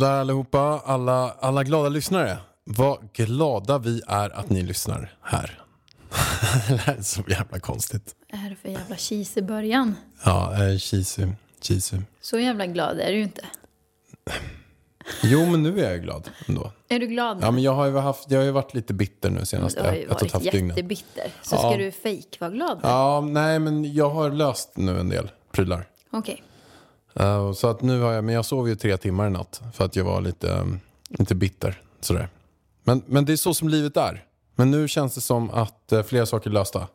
Sådär allihopa, alla, alla glada lyssnare. Vad glada vi är att ni lyssnar här. det här är så jävla konstigt. Vad är det för jävla kis i början? Ja, eh, cheesy, cheesy. Så jävla glad är du ju inte. Jo, men nu är jag glad ändå. Är du glad nu? Ja, men jag har ju, haft, jag har ju varit lite bitter nu senaste du har ju ett och ett varit halvt dygnen. jättebitter. Så Ja. ska du fake vara glad? Ja, nej, men jag har löst nu en del prylar. Okej. Eh, så att nu har jag, men jag sov ju tre timmar i natt för att jag var lite, um, lite bitter. Sådär. Men, men det är så som livet är. Men nu känns det som att uh, flera saker är lösta.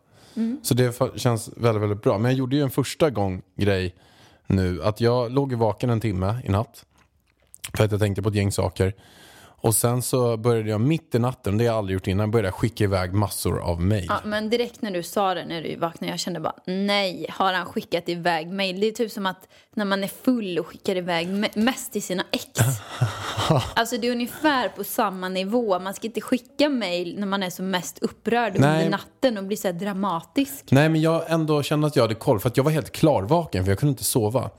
Så det känns väldigt, väldigt bra. Men jag gjorde ju en första gång grej nu. Att jag låg vaken en timme i natt. För att jag tänkte på ett gäng saker. Och sen så började jag mitt i natten, det har jag aldrig gjort innan, började skicka iväg massor av mejl. Ja, men direkt när du sa det när du vaknade, jag kände bara nej, har han skickat iväg mejl? Det är typ som att när man är full och skickar iväg me- mest till sina ex. alltså det är ungefär på samma nivå. Man ska inte skicka mejl när man är som mest upprörd Nej. under natten och blir så här dramatisk. Nej men jag ändå kände att jag hade koll för att jag var helt klarvaken för jag kunde inte sova.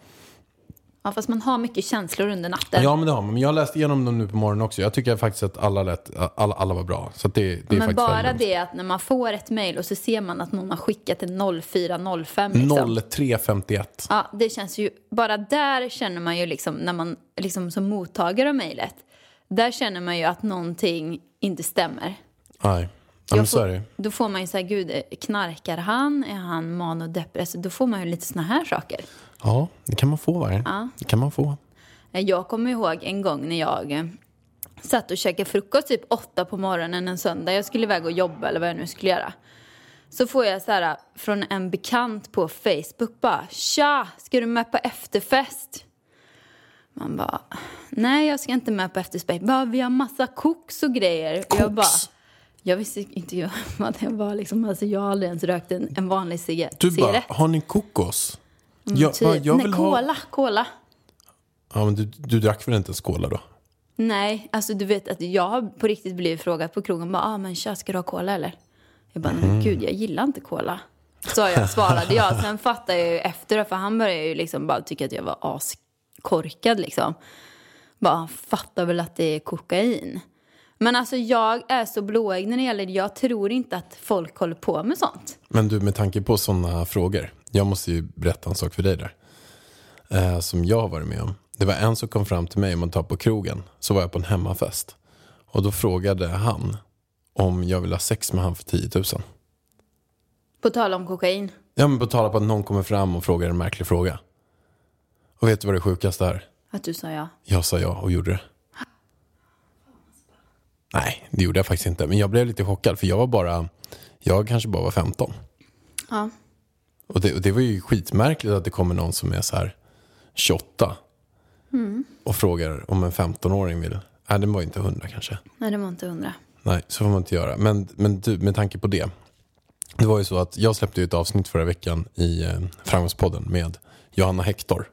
Ja, fast man har mycket känslor under natten. Ja men det har man. Men jag har läst igenom dem nu på morgonen också. Jag tycker faktiskt att alla, lät, alla, alla var bra. Så det, det är Men faktiskt bara väldigt det att när man får ett mejl och så ser man att någon har skickat till 0405 liksom. bra. 0351. Ja, det känns ju, bara där känner man ju liksom när man liksom som mottagare av mejlet. Där känner man ju att någonting inte stämmer. Nej, Jag så får- Då får man ju säga, gud, knarkar han? Är han manodepressiv? Då får man ju lite såna här saker. Ja, det kan man få va? Ja. Det kan man få. Eh, Jag kommer ihåg en gång när jag eh, satt och käkade frukost typ åtta på morgonen en söndag. Jag skulle iväg och jobba eller vad jag nu skulle göra. Så får jag så här eh, från en bekant på Facebook bara Tja, ska du med på efterfest? Man bara Nej, jag ska inte med på efterfest. Bara, vi har massa koks och grejer. Och jag bara jag visste inte vad det var liksom. Alltså jag har aldrig ens rökt en, en vanlig cigarett. Du bara, har ni kokos? Mm, jag, typ. jag Nej, vill cola, ha... cola. Ja, men du, du drack väl inte ens cola då? Nej, alltså du vet att jag har på riktigt blivit frågad på krogen. Bara, ah, men tja, ska du ha cola eller? Jag bara, Mm. gud, jag gillar inte cola. Så jag svarade jag. Sen fattade jag ju efter, för han började ju liksom bara tycka att jag var askorkad liksom. Bara, han fattar väl att det är kokain. Men alltså jag är så blåögd när det gäller, jag tror inte att folk håller på med sånt. Men du, med tanke på sådana frågor. Jag måste ju berätta en sak för dig där. Eh, som jag har varit med om. Det var en som kom fram till mig om man tar på krogen. Så var jag på en hemmafest. Och då frågade han om jag vill ha sex med han för 10 000. På tal om kokain. Ja men på tal om att någon kommer fram och frågar en märklig fråga. Och vet du vad det sjukaste är? Att du sa ja. Jag sa ja och gjorde det. Nej, det gjorde jag faktiskt inte. Men jag blev lite chockad för jag var bara, jag kanske bara var 15. Ja. Och det, och det var ju skitmärkligt att det kommer någon som är så här 28. Och frågar om en 15-åring vill. Nej, den var inte 100 kanske. Nej, det var inte hundra. Nej, så får man inte göra. Men, men du, med tanke på det. Det var ju så att jag släppte ett avsnitt förra veckan i eh, Framgångspodden med Johanna Hector.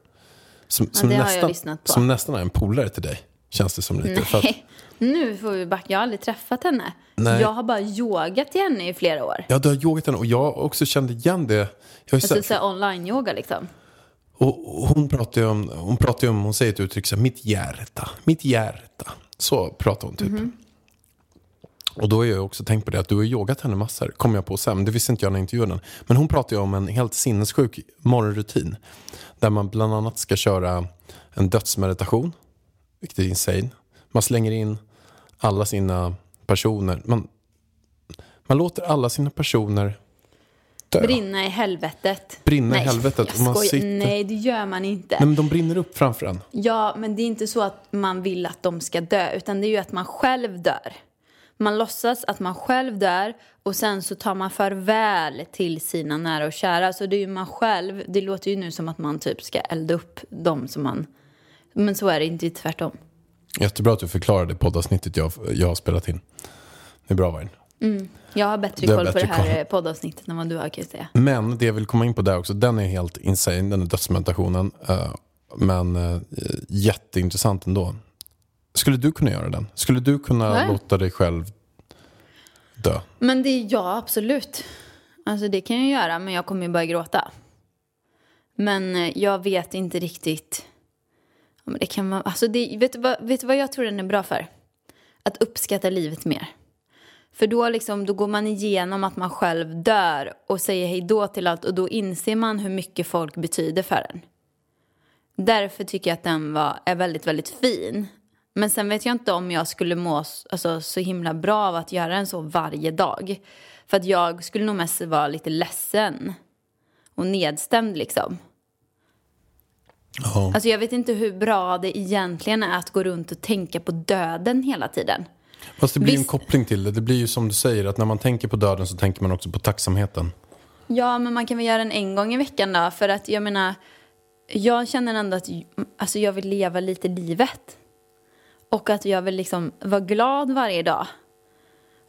Som, som, har jag nästan, som nästan är en polare till dig. Känns det som lite. För att, Nej, nu får vi backa. Jag har aldrig träffat henne. Nej. Jag har bara yogat till henne i flera år. ja, du har yogat henne och jag också kände igen det. Jag har Alltså här online-yoga liksom. Och hon pratar ju om, hon pratar om, hon säger ett uttryck så här, mitt hjärta, mitt hjärta. Så pratar hon typ. Mhm. Och då har jag också tänkt på det att du har yogat henne massor, kom jag på sen. Det visste inte jag när jag intervjuade henne. Men hon pratar ju om en helt sinnessjuk morgonrutin. Där man bland annat ska köra en dödsmeditation, vilket är insane. Man slänger in alla sina personer. Man, man låter alla sina personer dö. Brinna i helvetet. Brinna i Nej, helvetet, Jag man sitter- Nej, det gör man inte. Nej, men de brinner upp framför en. Ja, men det är inte så att man vill att de ska dö, utan det är ju att man själv dör. Man låtsas att man själv dör och sen så tar man farväl till sina nära och kära. Så det är ju man själv, det låter ju nu som att man typ ska elda upp dem som man... Men så är det inte, tvärtom. Jättebra att du förklarade poddavsnittet jag, jag har spelat in. Det är bra Vargen. Jag har bättre koll på bättre det här koll. eh, poddavsnittet än vad du har kan jag säga. Men det jag vill komma in på där också, den är helt insane, den är dödsmeditationen. Eh, men uh, jätteintressant ändå. Skulle du kunna göra den? Skulle du kunna Nej. låta dig själv dö? Men det är ja, absolut. Alltså det kan jag göra, men jag kommer ju börja gråta. Men eh, jag vet inte riktigt. Ja, men det kan man, alltså det, vet, du vad, vet du vad jag tror den är bra för? Att uppskatta livet mer. För då, liksom, då går man igenom att man själv dör och säger hej då till allt och då inser man hur mycket folk betyder för en. Därför tycker jag att den var, är väldigt, väldigt fin. Men sen vet jag inte om jag skulle må alltså, så himla bra av att göra den så varje dag. För att jag skulle nog mest vara lite ledsen och nedstämd liksom. Ja. Alltså jag vet inte hur bra det egentligen är att gå runt och tänka på döden hela tiden. Fast det blir en Visst- koppling till det. Det blir ju som du säger, att när man tänker på döden så tänker man också på tacksamheten. Ja, men man kan väl göra den en gång i veckan då. För att jag menar, jag känner ändå att alltså, jag vill leva lite livet. Och att jag vill liksom vara glad varje dag.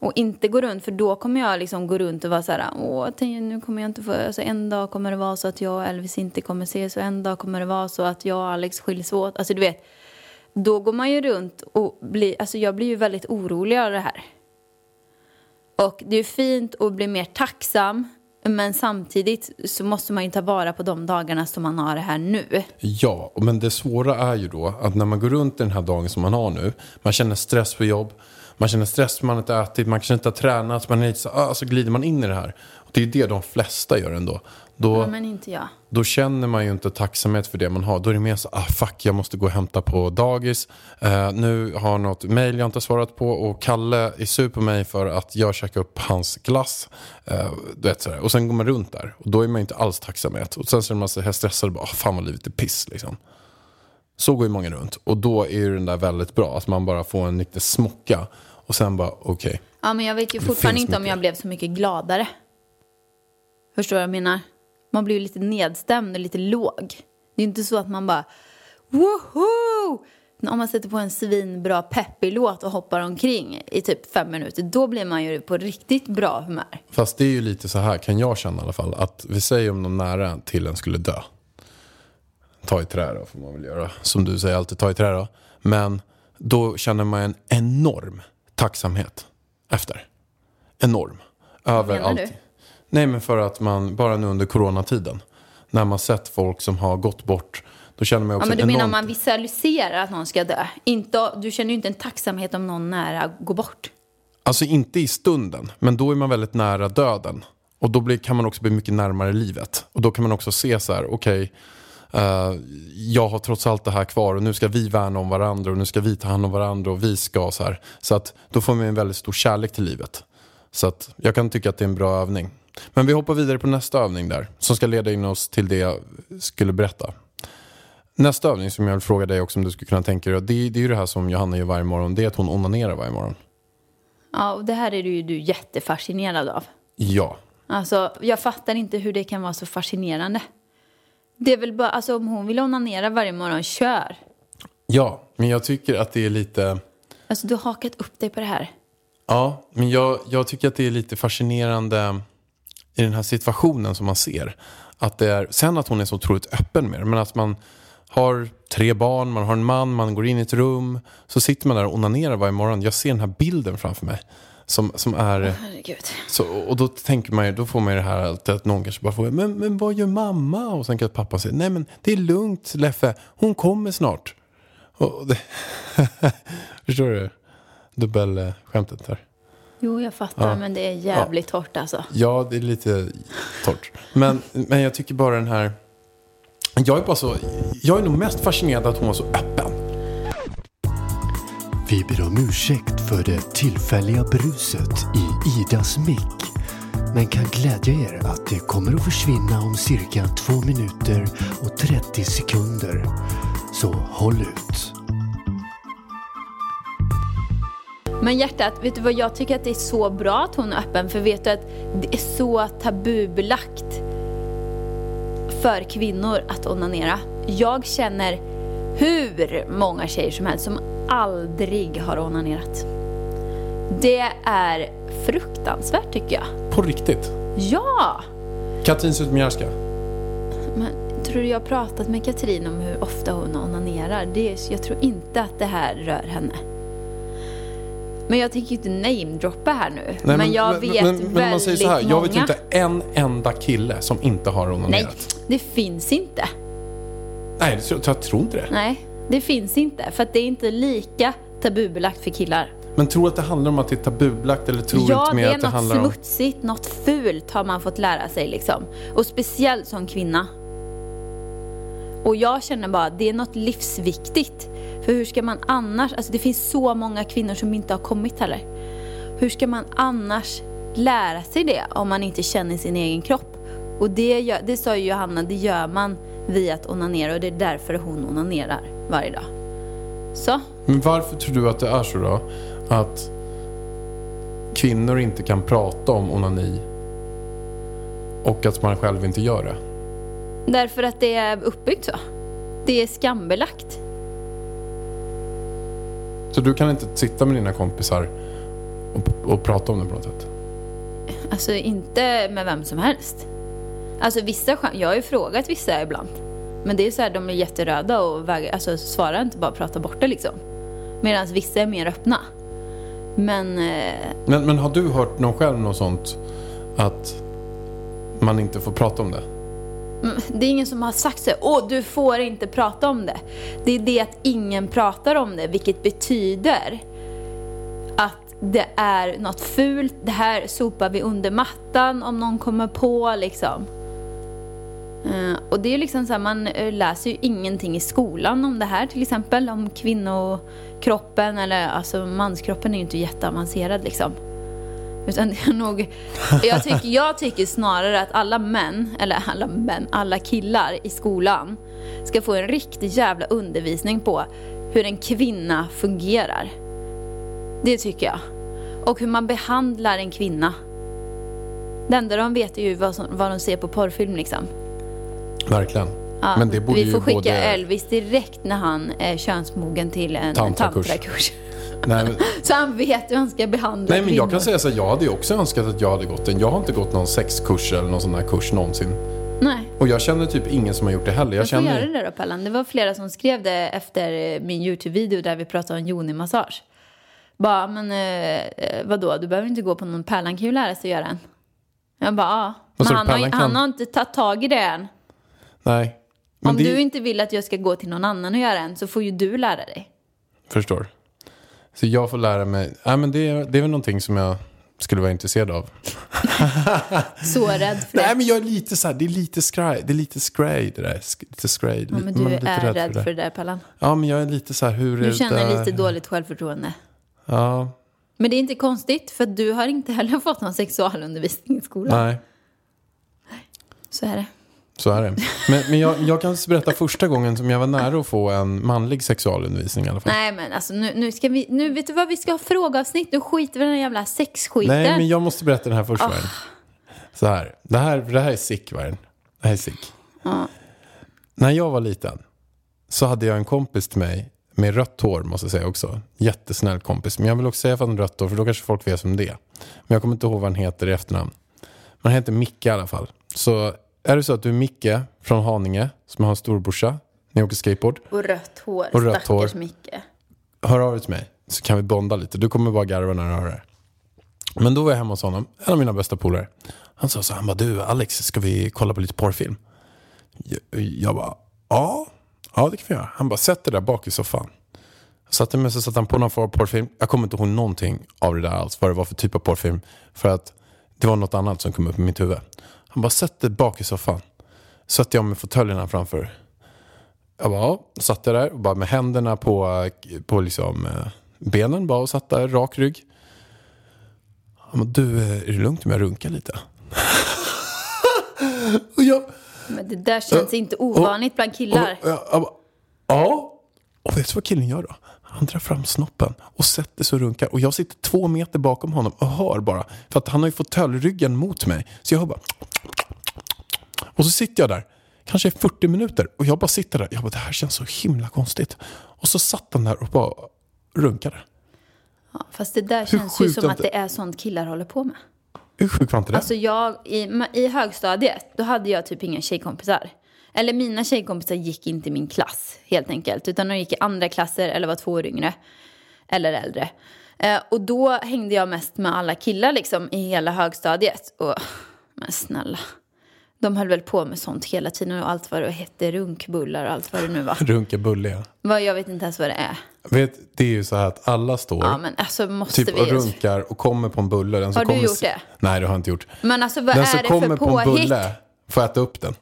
Och inte gå runt, för då kommer jag liksom gå runt och vara så här, åh, nu kommer jag inte få, alltså en dag kommer det vara så att jag och Elvis inte kommer ses och en dag kommer det vara så att jag och Alex skiljs åt. Alltså du vet, då går man ju runt och blir, alltså jag blir ju väldigt orolig av det här. Och det är ju fint att bli mer tacksam, men samtidigt så måste man ju ta vara på de dagarna som man har det här nu. Ja, men det svåra är ju då att när man går runt den här dagen som man har nu, man känner stress på jobb, man känner stress man inte ätit, man kanske inte har tränat, man är lite så, ah, så glider man in i det här. Och det är ju det de flesta gör ändå. Då, Ja, men inte jag. då känner man ju inte tacksamhet för det man har. Då är det mer så, ah fuck, jag måste gå och hämta på dagis. Eh, nu har något mail jag inte svarat på och Kalle är sur på mig för att jag käkar upp hans glass. Eh, du vet, sådär. Och sen går man runt där och då är man ju inte alls tacksamhet. Och sen så är man så här stressad och bara, ah, fan vad livet är piss liksom. Så går ju många runt och då är ju den där väldigt bra. Att man bara får en liten smocka och sen bara, okej. Ja, men jag vet ju Det fortfarande inte om mycket. jag blev så mycket gladare. Förstår du vad jag menar? Man blir ju lite nedstämd och lite låg. Det är inte så att man bara woho! Om man sätter på en svinbra peppig låt och hoppar omkring i typ fem minuter, då blir man ju på riktigt bra humör. Fast det är ju lite så här, kan jag känna i alla fall, att vi säger om någon nära till en skulle dö. Ta i trä då, får man väl göra. Som du säger alltid, ta i trä då. Men då känner man en enorm tacksamhet efter. Enorm. Över allt. Nej men för att man, bara nu under coronatiden, när man sett folk som har gått bort, då känner man Ja, också men du en menar om man visualiserar att någon ska dö? Inte, du känner ju inte en tacksamhet om någon nära går bort. Alltså inte i stunden, men då är man väldigt nära döden. Och då blir, kan man också bli mycket närmare livet. Och då kan man också se så här, okej, eh, jag har trots allt det här kvar och nu ska vi värna om varandra och nu ska vi ta hand om varandra och vi ska så här. Så att då får man en väldigt stor kärlek till livet. Så att jag kan tycka att det är en bra övning. Men vi hoppar vidare på nästa övning där, som ska leda in oss till det jag skulle berätta. Nästa övning som jag vill fråga dig också om du skulle kunna tänka dig, det, det är ju det här som Johanna gör varje morgon, det är att hon onanerar varje morgon. Ja, och det här är du ju du jättefascinerad av. Ja, Alltså, jag fattar inte hur det kan vara så fascinerande. Det är väl bara, alltså om hon vill onanera varje morgon, kör. Ja, men jag tycker att det är lite... Alltså du har hakat upp dig på det här. Ja, men jag, jag tycker att det är lite fascinerande i den här situationen som man ser. Att det är, sen att hon är så otroligt öppen med det, men att man har tre barn, man har en man, man går in i ett rum, så sitter man där och onanerar varje morgon. Jag ser den här bilden framför mig. Som, som är... Herregud. Så, och då tänker man ju, då får man ju det här att, att någon kanske bara får, men, men vad gör mamma? Och sen kan pappa säga, nej men det är lugnt Leffe, hon kommer snart. Och det, förstår du? Dubbelskämtet där. Jo, jag fattar, men det är jävligt hårt alltså. Ja, det är lite torrt. Men, men jag tycker bara den här, jag är bara så, jag är nog mest fascinerad att hon var så öppen. Vi ber om ursäkt för det tillfälliga bruset i Idas mick. Men kan glädja er att det kommer att försvinna om cirka 2 minuter och 30 sekunder. Så håll ut. Men hjärtat, vet du vad jag tycker att det är så bra att hon är öppen för vet du att det är så tabubelagt för kvinnor att onanera. Jag känner hur många tjejer som helst som aldrig har onanerat. Det är fruktansvärt tycker jag. På riktigt. Ja! Katrin Zytomierska. Men tror du jag har pratat med Katrin om hur ofta hon onanerar? Det är, jag tror inte att det här rör henne. Men jag tänker inte namedroppa här nu. Nej, men, jag vet men, men, men man säger så här, väldigt jag vet ju inte en enda kille som inte har Nej, onanerat. det finns inte. Nej, jag tror inte det. Nej, det finns inte. För att det är inte lika tabubelagt för killar. Men tror att det handlar om att det är tabubelagt eller tror ja, inte mer det är att det något handlar om... smutsigt, något fult har man fått lära sig liksom. Och speciellt som kvinna. Och jag känner bara, det är något livsviktigt. För hur ska man annars, alltså det finns så många kvinnor som inte har kommit heller. Hur ska man annars lära sig det om man inte känner sin egen kropp? Och det, gör, det sa ju Johanna, det gör man via att onanera och det är därför hon onanerar varje dag. Så, Men varför tror du att det är så då? Att kvinnor inte kan prata om onani och att man själv inte gör det? därför att det är uppbyggt så. Det är skambelagt. Så du kan inte sitta med dina kompisar och, och prata om det på något sätt? Alltså inte med vem som helst. Alltså vissa, jag har ju frågat vissa ibland. Men det är så här, de är jätteröda och vägrar, alltså svarar inte bara prata bort det liksom. Medan vissa är mer öppna. Men eh, Men, men har du hört någon själv något sånt att man inte får prata om det? mm, det är ingen som har sagt så åh du får inte prata om det. Det är det att ingen pratar om det, vilket betyder att det är något fult. Det här sopar vi under mattan om någon kommer på liksom. Eh, och det är ju liksom så här, man eh, läser ju ingenting i skolan om det här till exempel. Om kvinnokroppen eller alltså manskroppen är ju inte jätteavancerad liksom. Utan det är nog, jag tycker, jag tycker snarare att alla män, eller alla män, alla killar i skolan ska få en riktig jävla undervisning på hur en kvinna fungerar. Det tycker jag. Och hur man behandlar en kvinna. Det enda de vet är ju vad, som, vad de ser på porrfilm liksom. Verkligen. Ja, Men det borde vi får skicka både... Elvis direkt när han är könsmogen till en Tantrakurs. tantrakurs. Nej, men, Så han vet hur han ska behandla nej men jag kvinnor. kan säga så här, jag hade ju också önskat att jag hade gått den. Jag har inte gått någon sexkurs eller någon sån här kurs någonsin. Nej. Och jag känner typ ingen som har gjort det heller. Jag Jag känner... göra det då Pellan. Det var flera som skrev det efter min YouTube-video där vi pratade om yoni-massage. Bara, men eh, eh, vadå, du behöver inte gå på någon Pärlan kan ju lära sig att göra en. Jag bara, ja. Men han har, han har inte tagit tag i det än. Nej. Men Om det... du inte vill att jag ska gå till någon annan och göra en så får ju du lära dig. Förstår. Så jag får lära mig. Nej, men det, är, det är väl någonting som jag skulle vara intresserad av. Så rädd för Nej det. men jag är lite så här, det är lite scry, det är lite scray det där. Lite scray. Ja, men du man är lite rädd för det det. där Pellan. Ja men jag är lite så här, hur är Du känner där? lite dåligt självförtroende. Ja, Men det är inte konstigt för du har inte heller fått någon sexualundervisning i skolan. nej. Så är det. Så är det. Men, men jag, jag kan berätta första gången som jag var nära att få en manlig sexualundervisning i alla fall. Nej men alltså nu, nu ska vi, nu vet du vad vi ska ha frågeavsnitt, nu skiter vi i den här jävla sexskiten. Nej, men jag måste berätta den här först. Ah. Vargen. Så här, det här, det här är sick Vargen. Det här är sick. När jag var liten så hade jag en kompis till mig med rött hår måste jag säga också. Jättesnäll kompis. Men jag vill också säga att han rött hår för då kanske folk vet vem det. Men jag kommer inte ihåg vad han heter i efternamn. Men han heter Micke i alla fall. Så är det så att du är Micke från Haninge som har en storbrorsa. Ni åker skateboard. Och rött hår, Och rött stackars hår. Micke. hör av dig till mig så kan vi bonda lite. Du kommer bara garva när du hör det. Men då var jag hemma hos honom, en av mina bästa polare. Han sa så han bara, du Alex, ska vi kolla på lite porrfilm? Jag, jag bara, ja, ja det kan vi göra. Han bara, sätt dig där bak i soffan. Satte mig så satte han på någon form av porrfilm. Jag kommer inte ihåg någonting av det där alls, vad det var för typ av porrfilm. För att det var något annat som kom upp i mitt huvud. Han bara, sätt dig bak i soffan. Satte jag med fåtöljerna framför. Jag bara, ja, satt jag där och bara med händerna på, på liksom, eh, benen bara och satt där, rak rygg. Han bara, du, eh, är det lugnt om jag runkar lite? och jag... Men det där känns inte ovanligt bland killar. Och, jag, jag bara, ja. Och vet du vad killen gör då? Han drar fram snoppen och sätter sig och runkar. Och jag sitter två meter bakom honom och hör bara. För att han har ju fåtölj-ryggen mot mig. Så jag hör bara. Och så sitter jag där. Kanske i 40 minuter. Och jag bara sitter där. Jag bara, det här känns så himla konstigt. Och så satt han där och bara runkade. Fast det där Hur känns ju som att att det är sånt killar håller på med. Hur sjukt var inte det? Alltså jag, i, i högstadiet, då hade jag typ inga tjejkompisar. Eller mina tjejkompisar gick inte i min klass helt enkelt. Utan de gick i andra klasser eller var två år yngre. Eller äldre. Eh, och då hängde jag mest med alla killar liksom i hela högstadiet. Och, men snälla. De höll väl på med sånt hela tiden och allt vad det hette, runkbullar och allt vad det nu var. Runka bulliga. Vad, jag vet inte ens vad det är. Vet, det är ju så här att alla står Ja men alltså måste typ vi... och runkar och kommer på en bulle. Den som Har du kommer gjort det? Nej, det har jag inte gjort. Men alltså vad den är som det kommer för på en påhitt? bulle får äta upp den.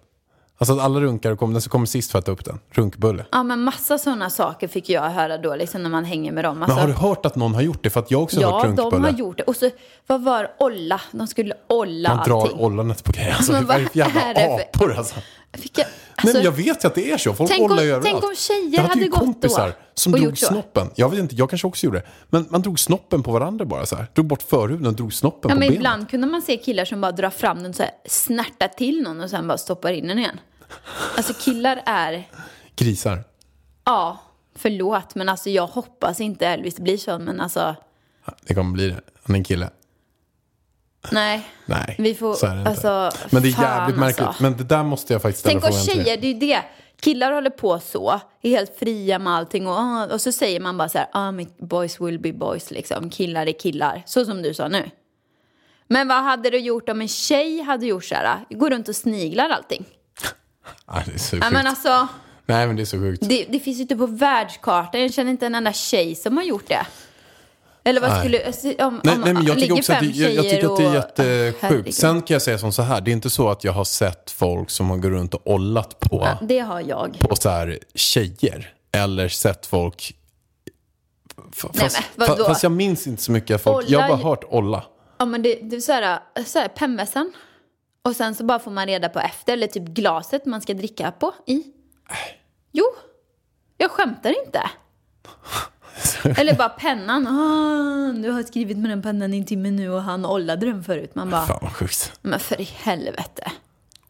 Alltså att alla runkar och kommer, den som kommer sist får äta upp den. Runkbulle. Ja men massa sådana saker fick jag höra då liksom när man hänger med dem. Men Alltså, har du hört att någon har gjort det? För att jag har också hört ja, runkbulle. de har gjort det. Och så, vad var? Olla? De skulle olla Man drar allting. ollanet på grejer. Alltså, Men vad är jävla är det för- apor alltså? Fick jag, Nej, alltså, men jag vet ju att det är så. Folk Tänk ollar ju överallt. tänk om tjejer jag hade ju hade gått kompisar då som drog snoppen. Jag vet inte, jag kanske också gjorde det. Men man drog snoppen på varandra bara så här. Drog bort förhuden och drog snoppen ja, på men ibland kunde man se killar som bara drar fram den så här, snärtar till någon och sen bara stoppar in den igen. Alltså killar är, Grisar. ja, förlåt, men alltså jag hoppas inte Elvis blir så, men alltså, Det kommer bli det. Han är en kille. nej. Nej, Vi får- så är det inte. alltså, men det är jävligt märkligt. alltså. Men det där måste jag faktiskt ställa Tänk frågan dig. tjejer, det är ju det. Killar håller på så, är helt fria med allting och, och så säger man bara så här, ah, boys will be boys liksom, killar är killar, så som du sa nu. Men vad hade du gjort om en tjej hade gjort så här, går runt och sniglar allting? Ja, det är så Ja, sjukt. men alltså, Nej, men det är så sjukt. det, det finns ju inte på världskartan, jag känner inte en enda tjej som har gjort det. Eller vad Nej. skulle, om, Nej, om nej, men jag tycker också att det, jag, jag tycker att det är jättesjukt. Herregud. Sen kan jag säga som så här, det är inte så att jag har sett folk som har gått runt och ollat på, Ja, det har jag. på så här tjejer. Eller sett folk... F- Nej, Fast, men vadå? fa- fast jag minns inte så mycket folk. Jag har Olla- bara hört olla. Ja men det, det är så här, så här pemvässan. Och sen så bara får man reda på efter, eller typ glaset man ska dricka på i. Jo, jag skämtar inte. eller bara pennan. Ah, du har skrivit med den pennan i en timme nu och han ollade den förut. Man bara, Fan vad sjukt. men för i helvete.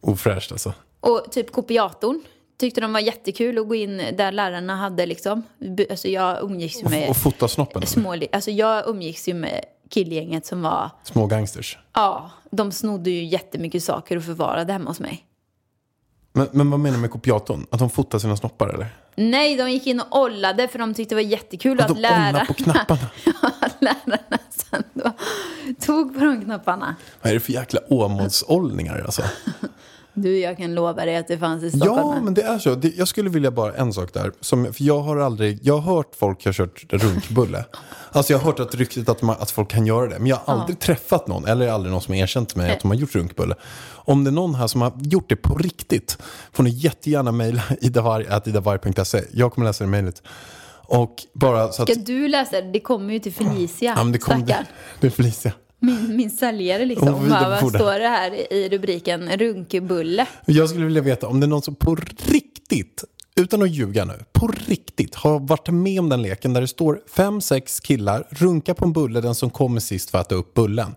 Ofräscht alltså. Och typ kopiatorn. Tyckte de var jättekul att gå in där lärarna hade liksom. Alltså jag umgicks ju med Och fota snoppen. små, alltså jag umgicks ju med killgänget som var Små gangsters. Ja, de snodde ju jättemycket saker och förvarade hemma hos mig. Men, men vad menar du med kopiatorn? Att de fotar sina snoppar eller? Nej, de gick in och ollade för de tyckte det var jättekul Att att, de lärarna... på knapparna? att lärarna sen då tog på de knapparna. Vad är det för jäkla åmålsollningar alltså? Du, jag kan lova dig att det fanns i Stockholm. Ja, men det är så. Det, jag skulle vilja bara en sak där. Som, för jag har aldrig, jag har hört folk har kört runkbulle. Alltså jag har hört att ryktet att, man, att folk kan göra det. Men jag har aldrig träffat någon, eller aldrig någon som har erkänt till mig att de har gjort runkbulle. Om det är någon här som har gjort det på riktigt får ni jättegärna mejla idavarg.se. Jag kommer läsa det mejlet. Och bara så att... Ska du läsa det? Det kommer ju till Felicia, Ja, det, kom, det, det är Felicia. Min, min säljare liksom. Bara, vad står det här i rubriken? Runkebulle. Jag skulle vilja veta om det är någon som på riktigt, utan att ljuga nu, på riktigt har varit med om den leken där det står fem, sex killar, runka på en bulle, den som kommer sist för att äta upp bullen.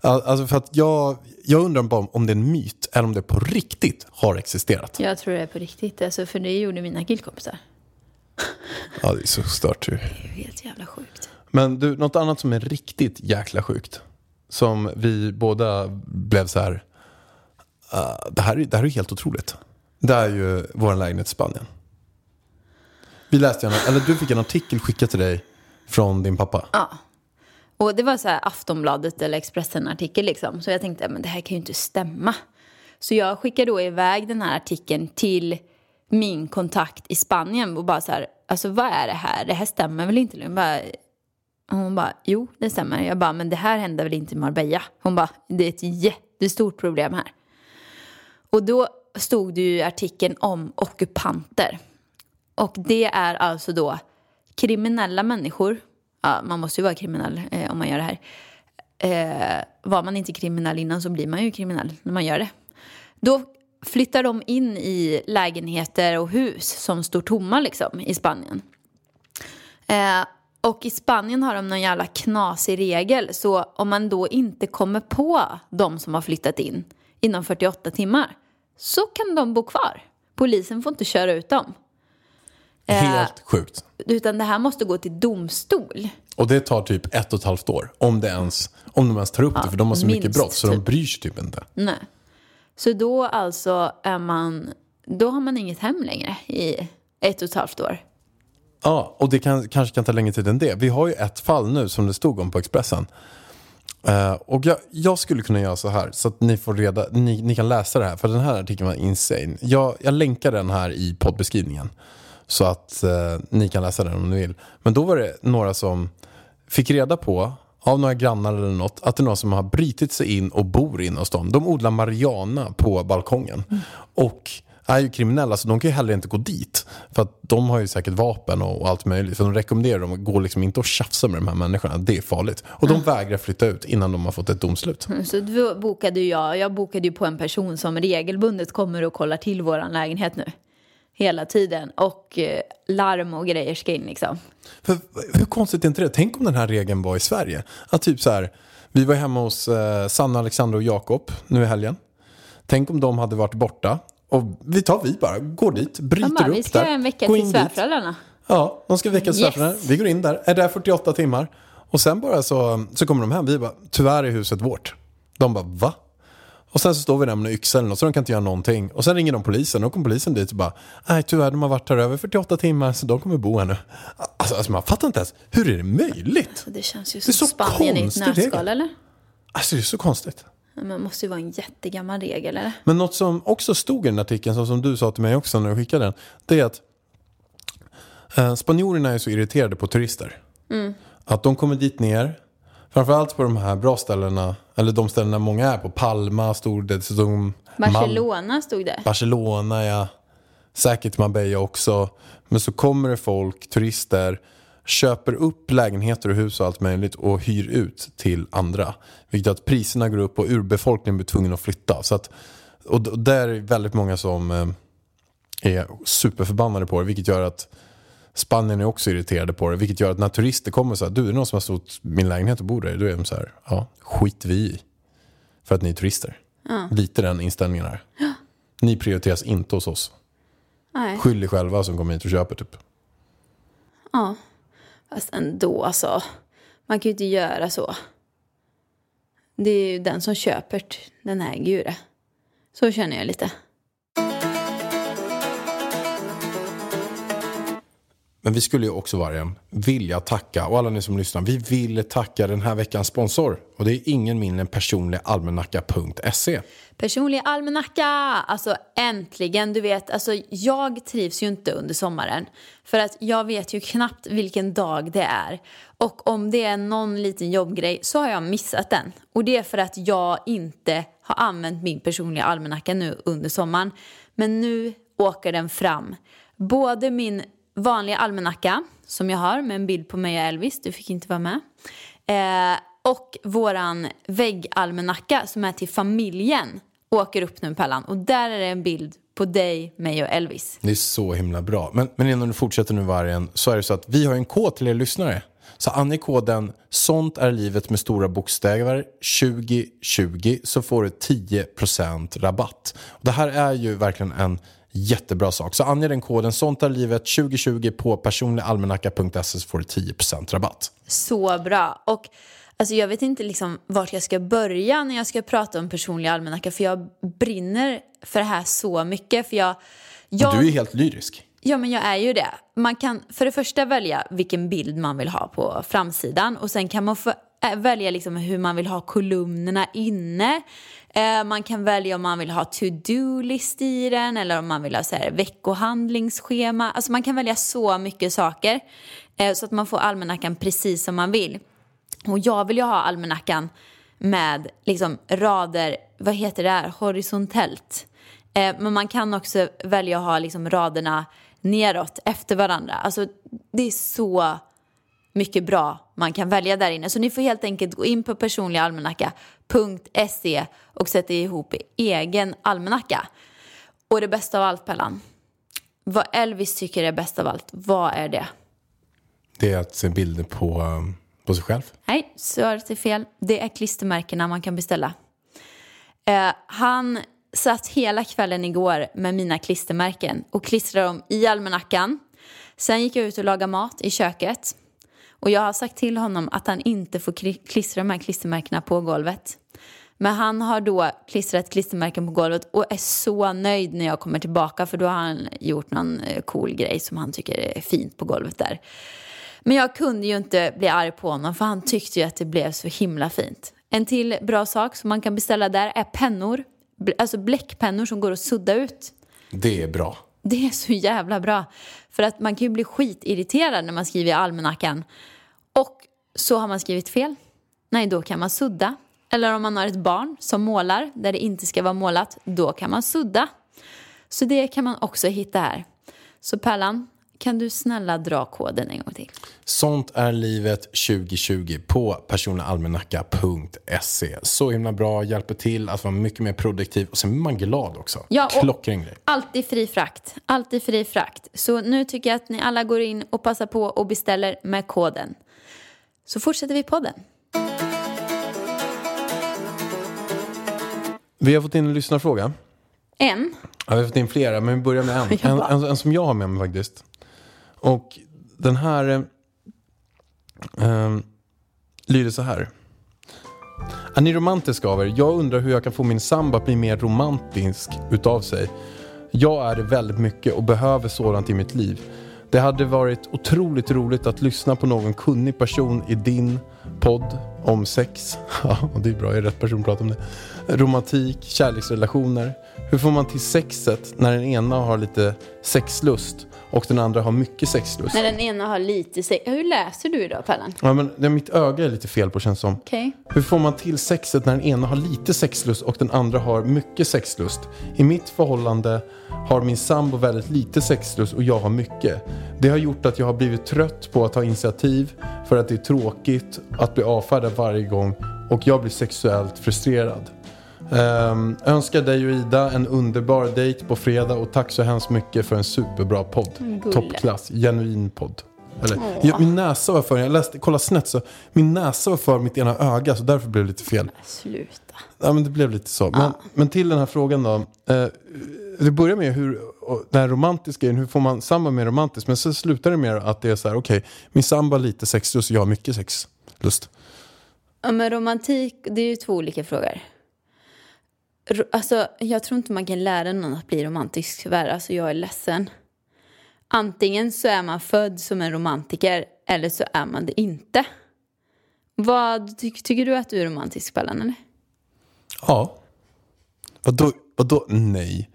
Al- Alltså för att jag, jag undrar bara om det är en myt eller om det på riktigt har existerat. Jag tror det är på riktigt, alltså, för det gjorde mina killkompisar. Ja, det är så stört ju. Det är helt jävla sjukt. Men du, något annat som är riktigt jäkla sjukt. Som vi båda blev så här. uh, det, här är, det här är helt otroligt. Det är ju vår lägenhet i Spanien. Vi läste en, eller du fick en artikel skickad till dig från din pappa. Ja. Och det var så här Aftonbladet eller Expressen-artikel liksom. Så jag tänkte, men det här kan ju inte stämma. Så jag skickade då iväg den här artikeln till min kontakt i Spanien och bara så här, alltså vad är det här? Det här stämmer väl inte? Bara, och hon bara jo det stämmer. Jag bara, men det här händer väl inte i Marbella? Hon bara, det är ett jättestort problem här. Och då stod det ju i artikeln om ockupanter. Och det är alltså då kriminella människor, ja, man måste ju vara kriminell eh, om man gör det här. Eh, var man inte kriminell innan så blir man ju kriminell när man gör det. Då flyttar de in i lägenheter och hus som står tomma liksom i Spanien. Eh, och i Spanien har de någon jävla knasig regel så om man då inte kommer på de som har flyttat in inom 48 timmar så kan de bo kvar. Polisen får inte köra ut dem. Eh, Helt sjukt. Utan det här måste gå till domstol. Och det tar typ ett och ett halvt år. Om, det ens, om de ens tar upp det. För de har så mycket brott så de typ. bryr sig typ inte. Nej. Så då alltså är man, då har man inget hem längre i ett och ett halvt år. Ja, och det kan, kanske kan ta längre tid än det. Vi har ju ett fall nu som det stod om på Expressen. Eh, och jag, jag skulle kunna göra så här så att ni får reda, ni, ni kan läsa det här. För den här artikeln var insane. Jag, jag länkar den här i poddbeskrivningen. Så att eh, ni kan läsa den om ni vill. Men då var det några som fick reda på av några grannar eller något att det är någon som har brytit sig in och bor inne hos dem. De odlar marijuana på balkongen. Och är ju kriminella så de kan ju heller inte gå dit. För att de har ju säkert vapen och, allt möjligt. Så de rekommenderar dem att gå liksom inte och tjafsa med de här människorna. Det är farligt. Och de vägrar flytta ut innan de har fått ett domslut. Så då bokade jag, jag bokade ju på en person som regelbundet kommer och kollar till våran lägenhet nu. Hela tiden. Och eh, larm och grejer ska in liksom. För, hur konstigt är inte det? Tänk om den här regeln var i Sverige. Att typ så här, vi var hemma hos eh, Sanna, Alexandra och Jakob nu i helgen. Tänk om de hade varit borta. Och vi tar vi bara, går dit, bryter bara, upp vi ska där. en vecka till svärföräldrarna. Ja, de ska väcka Yes. svärföräldrarna. Vi går in där, är där 48 timmar. Och sen bara så, så kommer de hem. Vi bara, tyvärr är huset vårt. De bara, va? Och sen så står vi där med yxa eller något, så de kan inte göra någonting. Och sen ringer de polisen och kommer polisen dit och bara, nej tyvärr de har varit här över 48 timmar så de kommer bo här nu. Alltså, alltså man fattar inte ens, hur är det möjligt? Det känns ju Det är som så Spanien i ett nötskal eller? Alltså det är så konstigt. Men det måste ju vara en jättegammal regel eller? Men något som också stod i den artikeln, så som du sa till mig också när du skickade den, det är att eh, spanjorerna är så irriterade på turister. Att de kommer dit ner, framförallt på de här bra ställena, eller de ställena många är på, Palma stod det, Mal- Barcelona stod det. Barcelona, ja. Säkert Marbella också. Men så kommer det folk, turister, köper upp lägenheter och hus och allt möjligt och hyr ut till andra. Vilket att priserna går upp och urbefolkningen blir tvungen att flytta. Så att, och och där är väldigt många som eh, är superförbannade på det. Vilket gör att Spanien är också irriterade på det. Vilket gör att när turister kommer så här, du är det någon som har stått min lägenhet och bor där? Då är de så här, ja, skit vi i. För att ni är turister. Lite den inställningen här. Ni prioriteras inte hos oss. Nej. Skyll er själva som kommer hit och köper typ. Ja. Fast ändå alltså. Man kan ju inte göra så. Det är ju den som köper, den äger ju det. Så känner jag lite. Men vi skulle ju också Vargen vilja tacka, och alla ni som lyssnar, vi vill tacka den här veckans sponsor. Och det är ingen mindre än personligalmanacka.se. Personlig almanacka! Alltså äntligen, du vet, alltså jag trivs ju inte under sommaren. För att jag vet ju knappt vilken dag det är. Och om det är någon liten jobbgrej så har jag missat den. Och det är för att jag inte har använt min personliga almanacka nu under sommaren. Men nu åker den fram. Både min vanliga almanacka som jag har med en bild på mig och Elvis, du fick inte vara med. Eh, och våran väggalmanacka som är till familjen åker upp nu Pellan. Och där är det en bild på dig, mig och Elvis. Det är så himla bra. Men, men innan du fortsätter nu Vargen, så är det så att vi har en kod till er lyssnare. Så ange koden Sånt är livet med stora bokstäver 2020 så får du 10% rabatt. Och det här är ju verkligen en jättebra sak. Så ange den koden Sånt är livet 2020 på personligalmanacka.se så får du 10% rabatt. Så bra. Och alltså, jag vet inte liksom vart jag ska börja när jag ska prata om personlig almanacka. För jag brinner för det här så mycket. För jag, jag... Du är helt lyrisk. Ja, men jag är ju det. Man kan för det första välja vilken bild man vill ha på framsidan och sen kan man få Eh, välja liksom hur man vill ha kolumnerna inne. Eh, man kan välja om man vill ha to-do-list i den eller om man vill ha så här, veckohandlingsschema. Alltså man kan välja så mycket saker eh, så att man får almanackan precis som man vill. Och jag vill ju ha almanackan med liksom rader, vad heter det här, horisontellt. Men man kan också välja att ha liksom raderna neråt efter varandra. Alltså det är så mycket bra man kan välja där inne. Så ni får helt enkelt gå in på personligalmanacka.se och sätta ihop egen almanacka. Och det bästa av allt, Pellan. Vad Elvis tycker är bäst av allt, vad är det? Det är att se bilder på, på sig själv. Nej, svaret är fel. Det är klistermärkena man kan beställa. Eh, han satt hela kvällen igår med mina klistermärken och klistrade dem i almanackan. Sen gick jag ut och lagade mat i köket. Och jag har sagt till honom att han inte får klistra de här klistermärkena på golvet. Men han har då klistrat klistermärken på golvet och är så nöjd när jag kommer tillbaka för då har han gjort någon eh, cool grej som han tycker är fint på golvet där. Men jag kunde ju inte bli arg på honom för han tyckte ju att det blev så himla fint. En till bra sak som man kan beställa där är pennor. Alltså bläckpennor som går att sudda ut. Det är bra. Det är så jävla bra. För att man kan ju bli skitirriterad när man skriver i almanackan. Och så har man skrivit fel. Nej, då kan man sudda. Eller om man har ett barn som målar där det inte ska vara målat, då kan man sudda. Så det kan man också hitta här. Så Pärlan, kan du snälla dra koden en gång till? Sånt är livet 2020 på personligalmanacka.se. Så himla bra, hjälper till att vara mycket mer produktiv och sen blir man glad också. Ja, Klockren grej. Alltid fri frakt. Alltid fri frakt. Så nu tycker jag att ni alla går in och passar på och beställer med koden. Så fortsätter vi podden. Vi har fått in en lyssnarfråga. En. Ja, vi har fått in flera, men vi börjar med en. En, en, en som jag har med mig faktiskt. Och den här eh, lyder så här. Är ni romantiska av er? Jag undrar hur jag kan få min sambo att bli mer romantisk utav sig. Jag är det väldigt mycket och behöver sådant i mitt liv. Det hade varit otroligt roligt att lyssna på någon kunnig person i din podd om sex. Ja, det är bra, jag är rätt person att prata om det. Romantik, kärleksrelationer. Hur får man till sexet när den ena har lite sexlust och den andra har mycket sexlust? När den ena har lite sex. Hur läser du idag, Pallan? Ja, men det, mitt öga är lite fel på känns som. Okej. Hur får man till sexet när den ena har lite sexlust och den andra har mycket sexlust? I mitt förhållande har min sambo väldigt lite sexlust och jag har mycket. Det har gjort att jag har blivit trött på att ta initiativ för att det är tråkigt att bli avfärdad varje gång och jag blir sexuellt frustrerad. Ehm, önskar dig och Ida en underbar dejt på fredag och tack så hemskt mycket för en superbra podd. Gulle. Toppklass, genuin podd. Eller, ja, min näsa var för, jag läste, kolla snett så, min näsa var för mitt ena öga så därför blev det lite fel. Sluta. Ja men det blev lite så. Men, men till den här frågan då. Eh, det börjar med hur, den här romantiska grejen, hur får man sambo mer romantiskt? Men så slutar det med att det är så här, okej, min sambo har lite sexlust och jag har mycket sexlust. Ja, men romantik, det är ju två olika frågor. Alltså, jag tror inte man kan lära någon att bli romantisk tyvärr. Alltså, jag är ledsen. Antingen så är man född som en romantiker eller så är man det inte. Vad ty- tycker du att du är romantisk, Pallan? Eller? Ja. Vadå, vadå nej?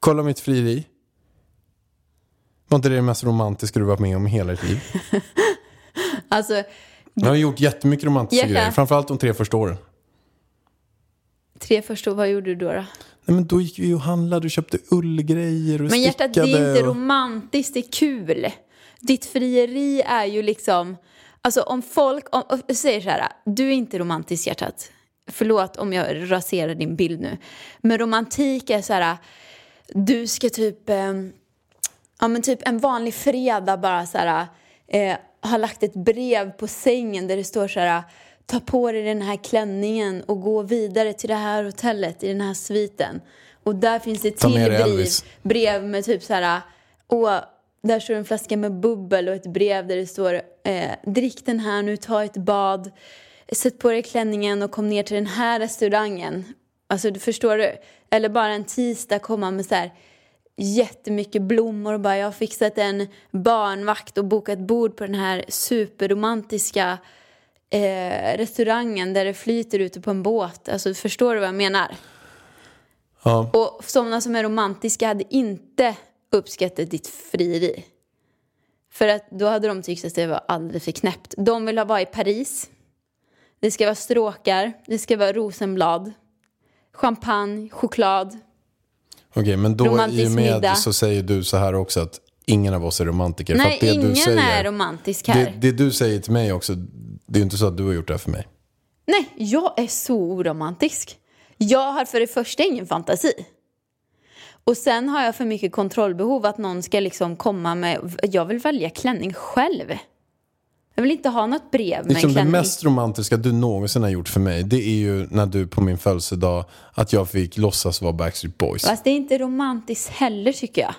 Kolla mitt frieri. Var inte det det mest romantiska du varit med om i hela ditt liv? Alltså, Jag har gjort jättemycket romantiska Hjärta. grejer, framförallt de tre första åren. Tre första år, vad gjorde du då? då? Nej, men då gick vi och handlade och köpte ullgrejer och Men hjärtat, det är inte och... romantiskt, det är kul. Ditt frieri är ju liksom... Alltså om folk om, säger så här, du är inte romantisk hjärtat. Förlåt om jag raserar din bild nu. Men romantik är så här, du ska typ... Eh, ja men typ en vanlig fredag bara så här... Eh, ha lagt ett brev på sängen där det står så här... Ta på dig den här klänningen och gå vidare till det här hotellet i den här sviten. Och där finns det till brev, brev med typ så här... Och där står en flaska med bubbel och ett brev där det står eh, Drick den här nu, ta ett bad. Sätt på dig klänningen och kom ner till den här restaurangen. Alltså, du förstår du? Eller bara en tisdag komma med så här jättemycket blommor och bara jag har fixat en barnvakt och bokat bord på den här superromantiska eh, restaurangen där det flyter ute på en båt. Alltså förstår du vad jag menar? Ja. Och sådana som är romantiska hade inte uppskattat ditt frieri. För att då hade de tyckt att det var alldeles för knäppt. De vill ha vara i Paris. Det ska vara stråkar, det ska vara rosenblad, champagne, choklad. Okej, men då i och med middag. så säger du så här också att ingen av oss är romantiker. för Nej, att det ingen säger, är romantisk här. Det, det du säger till mig också, det är ju inte så att du har gjort det här för mig. Nej, jag är så oromantisk. Jag har för det första ingen fantasi. Och sen har jag för mycket kontrollbehov att någon ska liksom komma med... Jag vill välja klänning själv. Jag vill inte ha något brev med Liksom en det klänning. mest romantiska du någonsin har gjort för mig, det är ju när du på min födelsedag, att jag fick låtsas vara Backstreet Boys. Fast det är inte romantiskt heller tycker jag.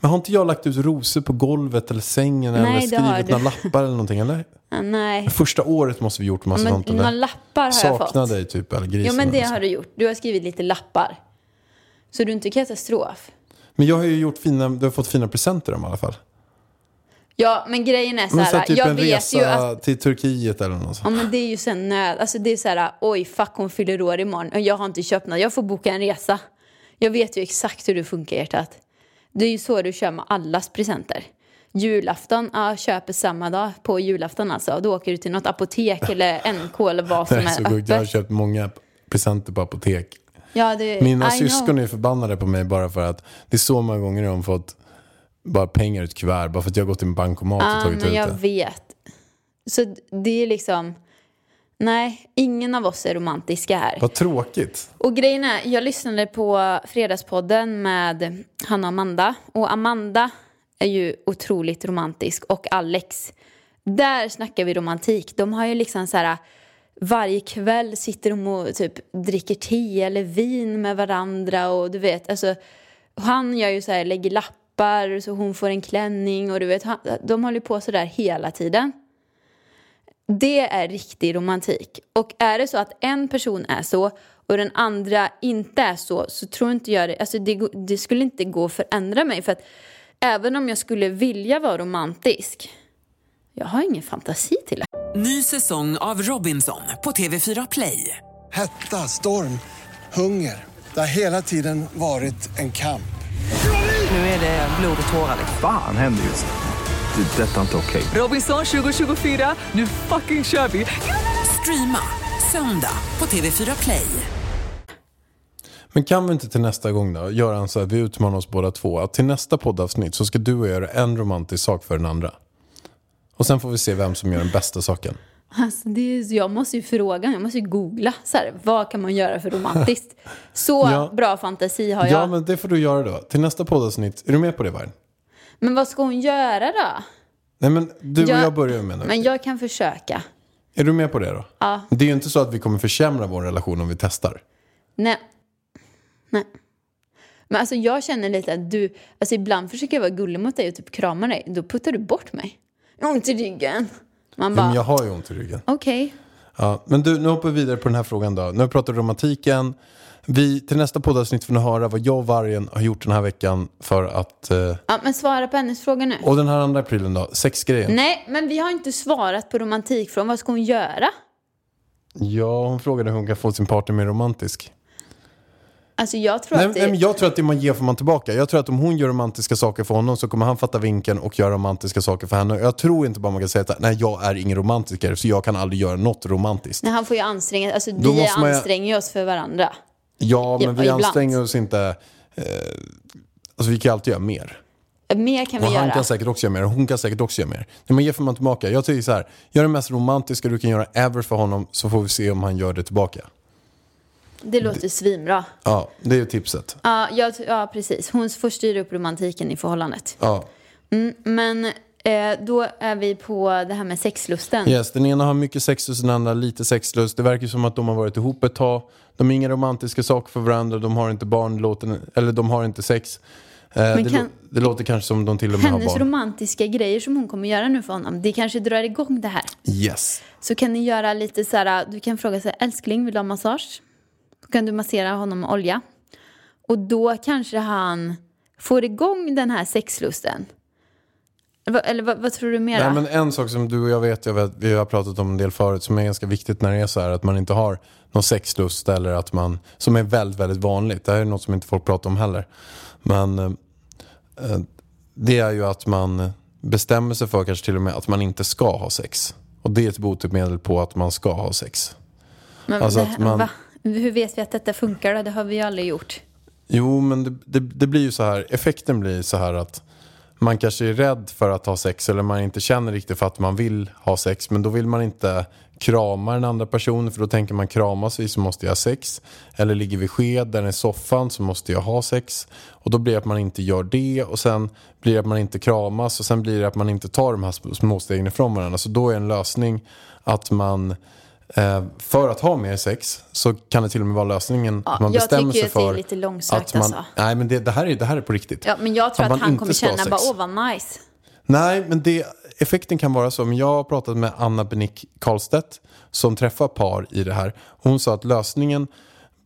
Men har inte jag lagt ut rosor på golvet eller sängen Nej, eller skrivit du. några lappar eller någonting? Eller? Nej. Första året måste vi gjort massa Men sånt. några lappar har jag fått. dig typ, eller grisen. Ja men det har du gjort. Du har skrivit lite lappar. Så du är inte katastrof. Men jag har ju gjort fina, du har fått fina presenter i alla fall. Ja men grejen är så Men så här. här, typ jag en vet resa ju att till Turkiet eller något Ja sånt. men det är ju sen nöd, alltså det är så här, oj fuck hon fyller år imorgon och jag har inte köpt något, jag får boka en resa. Jag vet ju exakt hur det funkar hjärtat. Det är ju så du kör med allas presenter. Julafton, ja köper samma dag på julafton alltså. Då åker du till något apotek eller NK eller vad som är så är sjukt. Jag har öppet. köpt många presenter på apotek. Ja, det, Mina I syskon know. är förbannade på mig bara för att det är så många gånger de har fått bara pengar i ett kuvert bara för att jag har gått till en bankomat och Ja, tagit men ut jag det. vet. Så det är liksom, nej, ingen av oss är romantiska här. Vad tråkigt. Och grejen är, jag lyssnade på Fredagspodden med Hanna och Amanda. Och Amanda är ju otroligt romantisk. Och Alex. Där snackar vi romantik. De har ju liksom så här... Varje kväll sitter de och typ dricker te eller vin med varandra. Och du vet, alltså... Han gör ju så här, lägger lappar så hon får en klänning. Och du vet, han, de håller på så där hela tiden. Det är riktig romantik. Och är det så att en person är så och den andra inte är så, så tror inte jag det, alltså det, det skulle inte gå att förändra mig. För att även om jag skulle vilja vara romantisk, jag har ingen fantasi till det. Ny säsong av Robinson på TV4 Play. Hetta, storm, hunger. Det har hela tiden varit en kamp. Nu är det blod och tårar. liksom. Fan händer just nu. Det. är Detta inte okej. Robinson 2024, nu fucking kör vi! Streama söndag på TV4 Play. Men kan vi inte till nästa gång då göra en så här, vi utmanar oss båda två. Att till nästa poddavsnitt så ska du och jag göra en romantisk sak för den andra. Och sen får vi se vem som gör den bästa saken. Alltså det är, jag måste ju fråga, jag måste ju googla. Så här, vad kan man göra för romantiskt? Så Ja. bra fantasi har jag. Ja men... det får du göra då. Till nästa poddavsnitt, är du med på det Vargen? vad ska hon göra då? Nej men du och Jag- jag börjar med nu. Men jag kan försöka. Är du med på det då? Ja. Det är ju inte så att vi kommer försämra vår relation om vi testar. Nej. Nej. Men alltså jag känner lite att du, alltså ibland försöker jag vara gullig mot dig och typ krama dig. Då puttar du bort mig. Jag har ont i ryggen. Man bara, men jag har ju ont i ryggen. okej. Ja, men du, nu hoppar vi vidare på den här frågan då. Nu pratat om romantiken. Vi, till nästa poddavsnitt får ni höra vad jag och Vargen har gjort den här veckan för att... Eh, Ja, men svara på hennes fråga nu. och den här andra aprilen då, sexgrejen. Nej, men vi har inte svarat på romantikfrågan. Vad ska hon göra? Ja, hon frågade hur hon kan få sin partner mer romantisk. Alltså jag tror Nej, att det... nej, men jag tror att det man ger får man tillbaka. Jag tror att om hon gör romantiska saker för honom så kommer han fatta vinkeln och göra romantiska saker för henne. Jag tror inte bara man kan säga att nej, jag är ingen romantiker så jag kan aldrig göra något romantiskt. Nej, han får ju anstränga Alltså Då vi måste man anstränger oss för varandra. Ja, men Ja, vi ibland. anstränger oss inte... Eh, alltså vi kan alltid göra mer. Mer kan vi Och han göra. kan säkert också göra mer och hon kan säkert också göra mer. När man ger får man tillbaka. Jag tycker så här, gör det mest romantiska du kan göra ever för honom så får vi se om han gör det tillbaka. Det låter svinbra. Ja, det är tipset. Ja, jag, ja, precis. Hon får styra upp romantiken i förhållandet. Ja. Mm, men eh, då är vi på det här med sexlusten. Yes, den ena har mycket sexlust, den andra lite sexlust. Det verkar som att de har varit ihop ett tag. De har inga romantiska saker för varandra, de har inte barn, låter, eller de har inte sex. Eh, det, kan- lå- det låter kanske som de till och med har Hennes barn. romantiska grejer som hon kommer göra nu för honom, det kanske drar igång det här. Yes. Så kan ni göra lite så här, du kan fråga så här, älskling vill du ha massage? Då kan du massera honom med olja. Och då kanske han får igång den här sexlusten. Eller, vad- vad, tror du mer? Nej, men en sak som du och jag vet, jag vet, vi har pratat om en del förut, som är ganska viktigt när det är så här att man inte har någon sexlust eller att man, som är väldigt, väldigt vanligt. Det här är något som inte folk pratar om heller. Men eh, eh, det är ju att man bestämmer sig för kanske till och med att man inte ska ha sex. Och det är ett botemedel på att man ska ha sex. Men alltså det man- va? Hur vet vi att detta funkar då? Det har vi ju aldrig gjort. Jo, men det, det, det blir ju så här, effekten blir så här att man kanske är rädd för att ha sex eller man inte känner riktigt för att man vill ha sex. Men då vill man inte krama den andra personen för då tänker man kramas vi så måste jag ha sex. Eller ligger vid skeden i soffan så måste jag ha sex. Och då blir det att man inte gör det och sen blir det att man inte kramas och sen blir det att man inte tar de här små stegen ifrån varandra. Så då är en lösning att man för att ha mer sex så kan det till och med vara lösningen Ja, att man jag bestämmer tycker sig att det är lite långsökt, att man, alltså. Nej men det, det, här är, det här är på riktigt. Ja, men jag tror att, man han kommer känna bara, åh vad nice. Nej, men det, effekten kan vara så. Men jag har pratat med Anna Benick Karlstedt som träffar par i det här. Hon sa att lösningen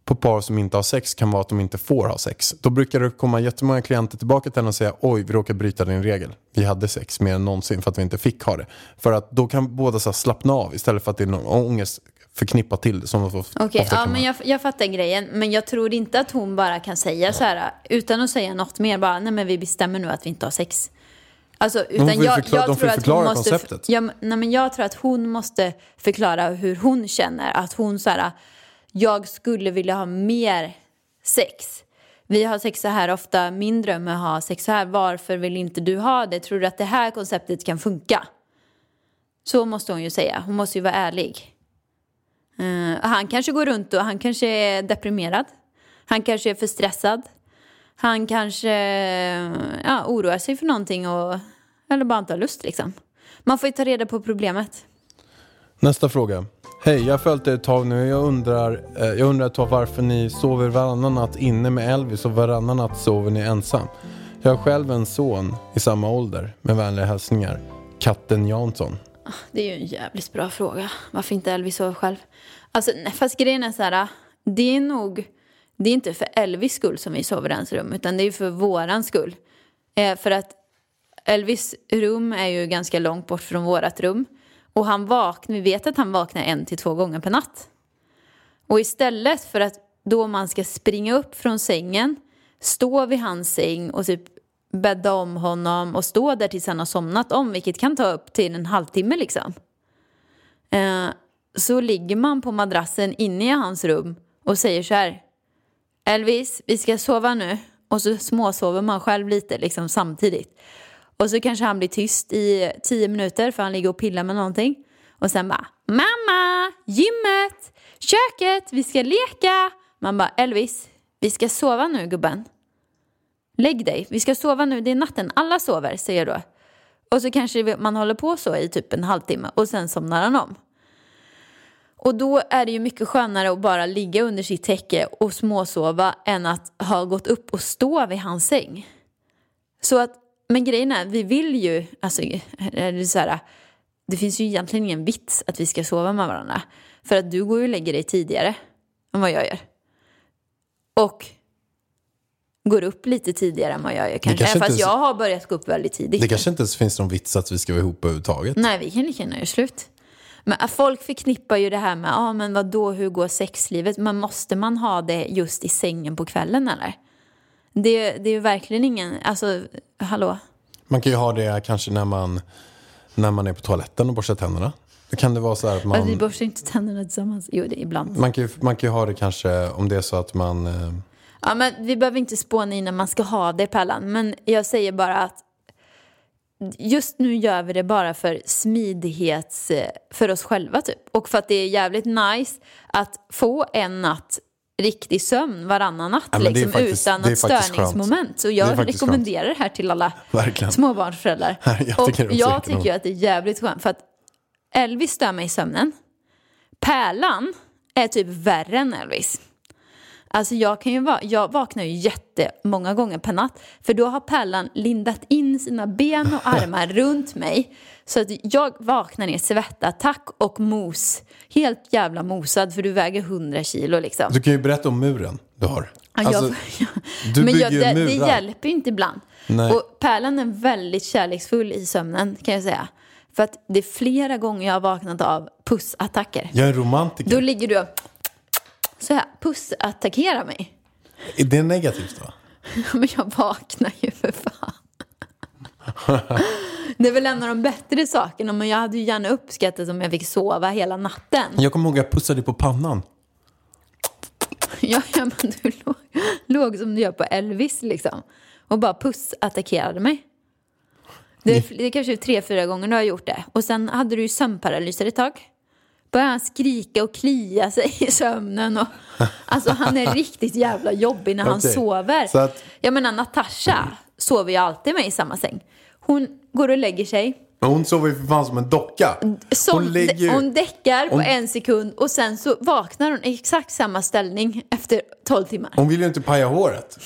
på par som inte har sex kan vara att de inte får ha sex. Då brukar det komma jättemånga klienter tillbaka till henne och säga oj, vi råkar bryta din regel. Vi hade sex mer än någonsin för att vi inte fick ha det. För att då kan båda så slappna av istället för att det är någon ångest förknippat till det. Som Okej, ofta ja, men jag, jag fattar grejen. Men jag tror inte att hon bara kan säga så här utan att säga något mer. Bara, nej men vi bestämmer nu att vi inte har sex. Alltså, utan jag, jag tror att hon måste, konceptet. Ja, men- nej, men jag tror att hon måste förklara hur hon känner. Att hon så här, jag skulle vilja ha mer sex. Vi har sex så här ofta, min dröm är att ha sex så här. Varför vill inte du ha det? Tror du att det här konceptet kan funka? Så måste hon ju säga. Hon måste ju vara ärlig. Uh, han kanske går runt och han kanske är deprimerad. Han kanske är för stressad. Han kanske ja, oroar sig för någonting och, eller bara inte har lust liksom. Man får ju ta reda på problemet. Nästa fråga. Hej, jag har följt er ett tag nu. Jag undrar, eh, jag undrar ett tag varför ni sover varannan natt inne med Elvis och varannan natt sover ni ensam. Jag har själv en son i samma ålder. Med vänliga hälsningar. Katten Jansson. Ah, det är ju en jävligt bra fråga. Varför inte Elvis sover själv? Alltså, nej, fast grejen är så här. Det är nog, det är inte för Elvis skull som vi sover i hans rum. Utan det är för våran skull. Eh, för att Elvis rum är ju ganska långt bort från vårat rum. Och han vaknar, vi vet att han vaknar en till två gånger per natt. Och istället för att då man ska springa upp från sängen, stå vid hans säng och typ bädda om honom och stå där tills han har somnat om, vilket kan ta upp till en halvtimme liksom. Eh, så ligger man på madrassen inne i hans rum och säger så här. Elvis, vi ska sova nu. Och så småsover man själv lite liksom samtidigt. Och så kanske han blir tyst i tio minuter för han ligger och pillar med någonting. Och sen bara, mamma, gymmet, köket, vi ska leka. Man bara, Elvis, vi ska sova nu gubben. Lägg dig, vi ska sova nu, det är natten, alla sover, säger du. då. Och så kanske man håller på så i typ en halvtimme och sen somnar han om. Och då är det ju mycket skönare att bara ligga under sitt täcke och småsova än att ha gått upp och stå vid hans säng. Så att, men grejen är, vi vill ju, alltså, är det, så här, det finns ju egentligen ingen vits att vi ska sova med varandra. För att du går ju och lägger dig tidigare än vad jag gör. Och går upp lite tidigare än vad jag gör kanske. kanske fast inte- jag har börjat gå upp väldigt tidigt. Det kanske inte ens finns någon vits att vi ska vara ihop överhuvudtaget. Nej, vi kan lika gärna göra slut. Men att folk förknippar ju det här med, ja ah, men vad då, hur går sexlivet? Men måste man ha det just i sängen på kvällen eller? Det, det är ju verkligen ingen, alltså, hallå? Man kan ju ha det kanske när man, när man är på toaletten och borstar tänderna. Kan det vara så här att Alltså, vi man, borstar inte tänderna tillsammans. Jo, det ibland. man, kan ju, man kan ju ha det kanske om det är så att man... eh, Ja, men vi behöver inte spåna in när man ska ha det, Pellan. Men jag säger bara att just nu gör vi det bara för smidighets... eh, för oss själva typ. Och för att det är jävligt nice att få en natt riktig sömn varannan natt Ja, det liksom, faktiskt- utan det något störningsmoment. Så Det är jag faktiskt rekommenderar det här till alla Verkligen. småbarnsföräldrar. Jag tycker och det jag tycker ju att det är jävligt skönt för att Elvis stör mig i sömnen. Pärlan är typ värre än Elvis. Alltså jag, kan ju va- jag vaknar ju jättemånga gånger per natt. För då har Pärlan lindat in sina ben och armar runt mig. Så att jag vaknar ner svettattack och mos. Helt jävla mosad för du väger 100 kilo liksom. Du kan ju berätta om muren du har. Alltså, jag, du men jag, det, det murar. hjälper ju inte ibland. Nej. Och Pärlan är väldigt kärleksfull i sömnen kan jag säga. För att det är flera gånger jag har vaknat av pussattacker. Jag är romantiker. Då ligger du och så här pussattackerar mig. Är det negativt då? Men jag vaknar ju för fan. Det är väl en av de bättre sakerna, men jag hade ju gärna uppskattat om jag fick sova hela natten. Jag kommer ihåg att jag pussade dig på pannan. Ja, ja men du låg, låg som du gör på Elvis liksom. Och bara pussattackerade mig. Det är, det är kanske tre, fyra gånger du har gjort det. Och sen hade du ju sömnparalyser ett tag. Började han skrika och klia sig i sömnen. Och, alltså han är riktigt jävla jobbig när han sover. Så att- Jag menar Natasha sover ju alltid med i samma säng. Hon går och lägger sig. Men hon sover ju för fan som en docka. Som, hon ligger ju... hon däckar på hon- en sekund och sen så vaknar hon i exakt samma ställning efter 12 timmar. Hon vill ju inte paja håret.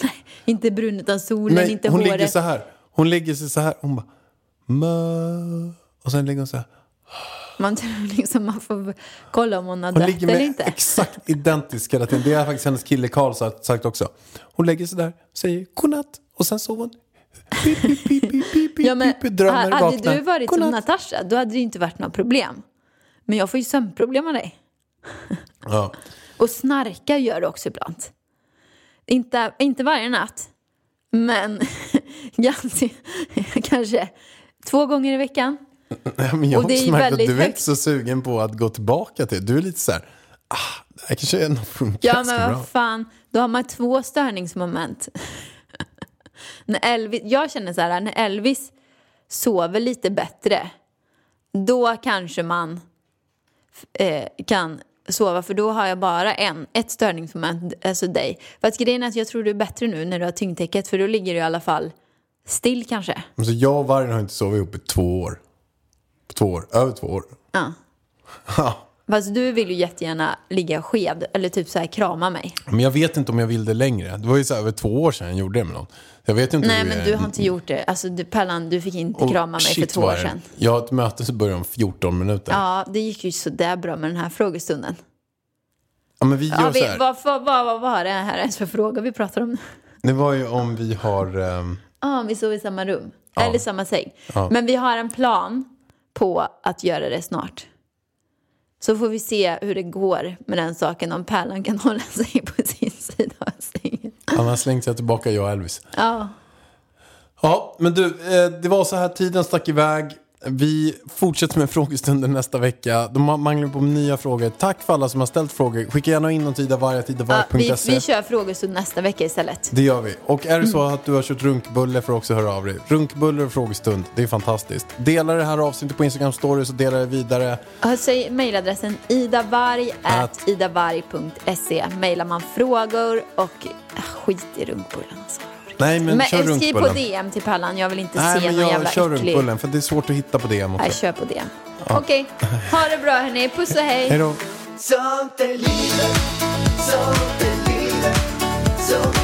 Inte brun utan solen, Nej, inte hon håret. ligger så här. Hon ligger sig så här. Hon bara... Mö. Och sen ligger hon så här. Man tror liksom man får kolla om hon har Hon dött ligger eller med inte. exakt identisk hela tiden. Det har faktiskt hennes kille Karl sagt, också. Hon lägger sig där, säger godnatt och sen sover hon. Pip, pip, pip, pip, pip, Ja, men, pip, drömmer, hade vaknar. du varit som Godnatt. Natasha, då hade det inte varit några problem. Men jag får ju sömnproblem av dig. Ja. Och snarka gör du också ibland. Inte, inte varje natt, men ganska, kanske två gånger i veckan. Nej, men jag Och har det är också märkt att du är inte så sugen på att gå tillbaka till. Du är lite så här, ah, det här kanske ändå funkar Ja, men vad fan, då har man två störningsmoment. när Elvis, jag känner så här, när Elvis sover lite bättre, då kanske man eh, kan sova, för då har jag bara en, ett störningsmoment, alltså dig. För att grejen är att jag tror du är bättre nu när du har tyngdtäcket, för då ligger du i alla fall still kanske. Alltså, jag och vargen har inte sovit ihop i två år. Två år, över två år. Ja. Ja. Fast du vill ju jättegärna ligga sked, eller typ så här krama mig. Men jag vet inte om jag vill det längre. Det var ju så här, över två år sedan jag gjorde det med någon. Jag vet inte Nej, men du har inte gjort det. Alltså, du, Pellan, du fick inte Och krama mig för shit, två vad år sedan. Jag har ett möte som börjar om 14 minuter. Ja, Ja, det gick ju sådär bra med den här frågestunden. men vi gör Ja, så vi, här. vad, vad, vad, vad var det här ens för fråga vi pratar om? Det var ju om vi har... ehm, Ja, vi sov i samma rum. Ja. Eller samma säng. Ja. Men vi har en plan på att göra det snart. Så får vi se hur det går med den saken. Om Pärlan kan hålla sig på sin sida av sängen. Annars längtar jag tillbaka, jag och Elvis. Ja. Ja, men du, eh, det var så här, tiden stack iväg. Vi fortsätter med frågestunden nästa vecka. De ma- manglar på nya frågor. Tack för alla som har ställt frågor. Skicka gärna in dem till idavarg, Ja, vi, vi kör frågestund nästa vecka istället. Det gör vi. Och är det så att du har kört runkbulle får du också höra av dig. Runkbulle och frågestund, det är fantastiskt. Dela det här avsnittet på Instagram stories och dela det vidare. Säg mejladressen idavarg Att- idavarg.se. Mejlar man frågor och ah, skit i runkbullen alltså. Nej, men, Men kör skriv på runkbullen. DM till Pallan, jag vill inte Nej, se men någon jag jävla kör äcklig... runkbullen för det är svårt att hitta på DM också. Nej, kör på DM. Okej, ha det bra hörni. Puss och hej. Hej då. Sånt är livet, sånt är livet Så